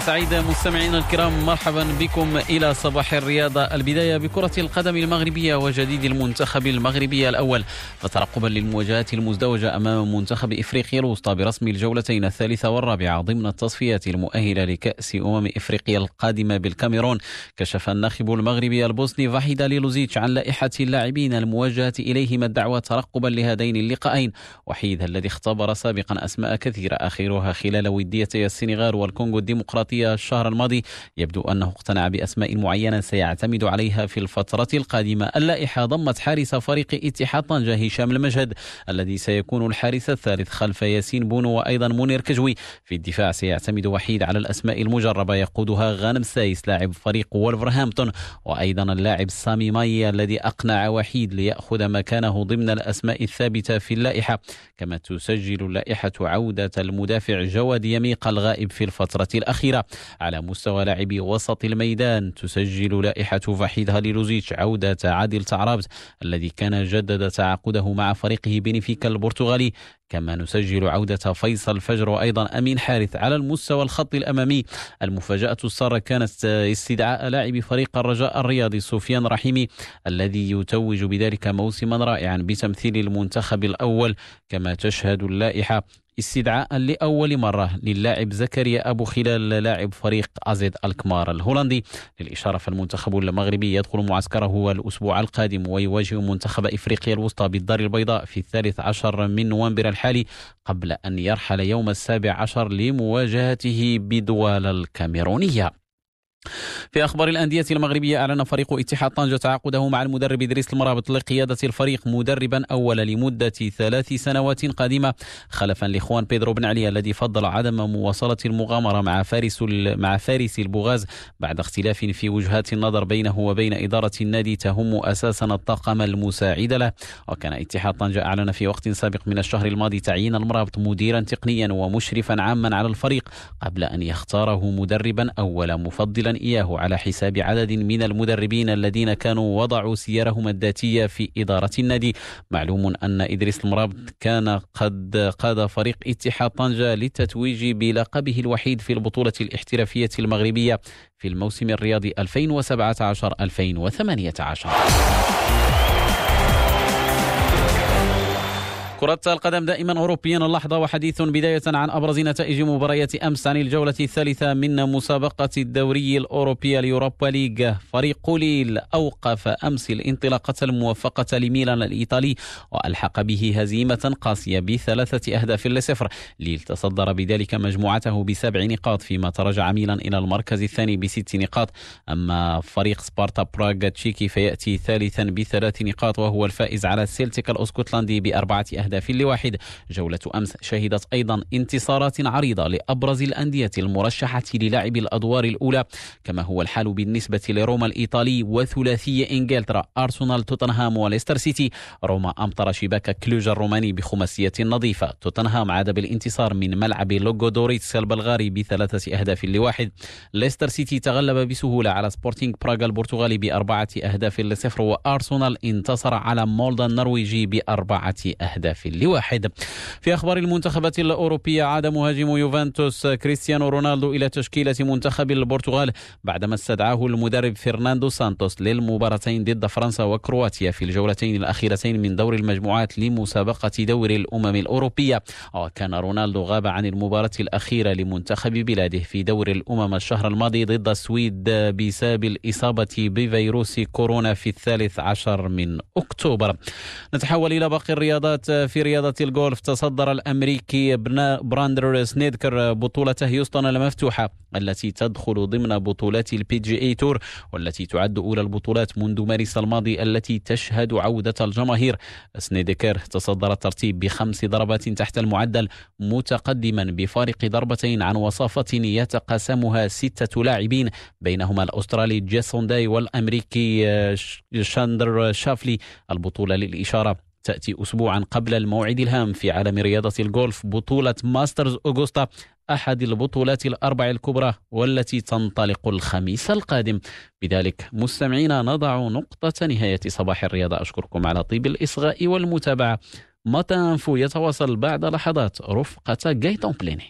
سعيد. مستمعينا الكرام مرحبا بكم إلى صباح الرياضه البداية بكرة القدم المغربية وجديد المنتخب المغربي الأول. فترقبا للمواجهات المزدوجة أمام منتخب إفريقيا الوسطى برسم الجولتين الثالثة والرابعة ضمن التصفيات المؤهلة لكأس أمم إفريقيا القادمة بالكاميرون. كشف الناخب المغربي البوسني فاحيدا ليلوزيتش عن لائحة اللاعبين الموجهة اليهم الدعوة ترقبا لهذين اللقاءين. وحيد الذي اختبر سابقا أسماء كثيرة آخرها خلال وديتي السنغال والكونغو الديمقراطية الشهر الماضي. يبدو أنه اقتنع بأسماء معينة سيعتمد عليها في الفترة القادمة. اللائحة ضمت حارس فريق اتحاد طنجة هشام المجهد الذي سيكون الحارس الثالث خلف ياسين بونو وأيضا منير المحمدي. في الدفاع سيعتمد وحيد على الأسماء المجربة يقودها غانم سايس لاعب فريق وولفرهامبتون وأيضا اللاعب سامي مايي الذي أقنع وحيد ليأخذ مكانه ضمن الأسماء الثابتة في اللائحة. كما تسجل اللائحة عودة المدافع جواد يميق الغائب في الفترة الأخيرة. على مستوى لاعبي وسط الميدان. تسجل لائحة فحيد هاليلوزيتش عودة عادل تعرابت الذي كان جدد تعاقده مع فريقه بنفيكا البرتغالي. كما نسجل عودة فيصل فجر وأيضا أمين حارث على المستوى الخط الأمامي. المفاجأة السارة كانت استدعاء لاعب فريق الرجاء الرياضي سفيان رحيمي الذي يتوج بذلك موسما رائعا بتمثيل المنتخب الأول. كما تشهد اللائحة استدعاء لأول مرة للاعب زكريا أبو خلال لاعب فريق أزيد الكمار الهولندي. للإشارة فالمنتخب المغربي يدخل معسكره الأسبوع القادم ويواجه منتخب إفريقيا الوسطى بالدار البيضاء في الثالث عشر من نوفمبر الحالي قبل أن يرحل يوم السابع عشر لمواجهته بدوال الكاميرونية. في أخبار الأندية المغربية أعلن فريق اتحاد طنجة تعاقده مع المدرب إدريس المرابط لقيادة الفريق مدربا أول لمدة ثلاث سنوات قادمة خلفا لإخوان بيدرو بن علي الذي فضل عدم مواصلة المغامرة مع فارس مع فارس البوغاز بعد اختلاف في وجهات النظر بينه وبين إدارة النادي تهم أساسا الطاقم المساعد له. وكان اتحاد طنجة أعلن في وقت سابق من الشهر الماضي تعيين المرابط مديرا تقنيا ومشرفا عاما على الفريق قبل أن يختاره مدربا أول مفضلا إياه. على حساب عدد من المدربين الذين كانوا وضعوا سيرهم الذاتية في إدارة النادي. معلوم أن إدريس المرابط كان قد قاد فريق اتحاد طنجة للتتويج بلقبه الوحيد في البطولة الاحترافية المغربية في الموسم الرياضي 2017-2018 كرة القدم دائما أوروبيا. اللحظة وحديث بداية عن أبرز نتائج مباريات أمس عن الجولة الثالثة من مسابقة الدوري الأوروبي اليوروبا ليج فريق ليل أوقف أمس الانطلاقة الموفقة لميلان الإيطالي وألحق به هزيمة قاسية بثلاثة أهداف لصفر. ليل تصدر بذلك مجموعته بسبع نقاط فيما تراجع ميلان إلى المركز الثاني بست نقاط. أما فريق سبارتا براغ التشيكي فيأتي ثالثا بثلاث نقاط وهو الفائز على السيلتيك الأسكتلندي بأربعة أهداف. أهداف لواحد. جولة أمس شهدت أيضا انتصارات عريضة لأبرز الأندية المرشحة للعب الأدوار الأولى. كما هو الحال بالنسبة لروما الإيطالي وثلاثي إنجلترا أرسنال توتنهام وليستر سيتي. روما أمطر شباك كلوج الروماني بخماسية نظيفة. توتنهام عاد بالانتصار من ملعب لودوغوريتس البلغاري بثلاثة أهداف لواحد. ليستر سيتي تغلب بسهولة على سبورتينغ براغا البرتغالي بأربعة أهداف لصفر وأرسنال انتصر على مولدا النرويجي بأربعة أهداف لواحد في أخبار المنتخبات الأوروبية عاد مهاجم يوفنتوس كريستيانو رونالدو إلى تشكيلة منتخب البرتغال بعدما استدعاه المدرب فرناندو سانتوس للمباراتين ضد فرنسا وكرواتيا في الجولتين الأخيرتين من دور المجموعات لمسابقة دوري الأمم الأوروبية. وكان رونالدو غاب عن المباراة الأخيرة لمنتخب بلاده في دور الأمم الشهر الماضي ضد السويد بسبب الإصابة بفيروس كورونا في الثالث عشر من أكتوبر. نتحول إلى باقي الرياضات في رياضة الجولف تصدر الأمريكي براندت سنيدكر بطولة هيوستن المفتوحة التي تدخل ضمن بطولات ال PGA Tour والتي تعد أولى البطولات منذ مارس الماضي التي تشهد عودة الجماهير. سنيدكر تصدر الترتيب بخمس ضربات تحت المعدل متقدما بفارق ضربتين عن وصافة يتقاسمها ستة لاعبين بينهما الأسترالي جيسون داي والأمريكي شاندر شافلي. البطولة للإشارة تأتي أسبوعا قبل الموعد الهام في عالم رياضة الجولف بطولة ماسترز أوغوستا أحد البطولات الأربع الكبرى والتي تنطلق الخميس القادم. بذلك مستمعينا نضع نقطة نهاية صباح الرياضة. أشكركم على طيب الإصغاء والمتابعة. متى يتواصل بعد لحظات رفقة جايتون بليني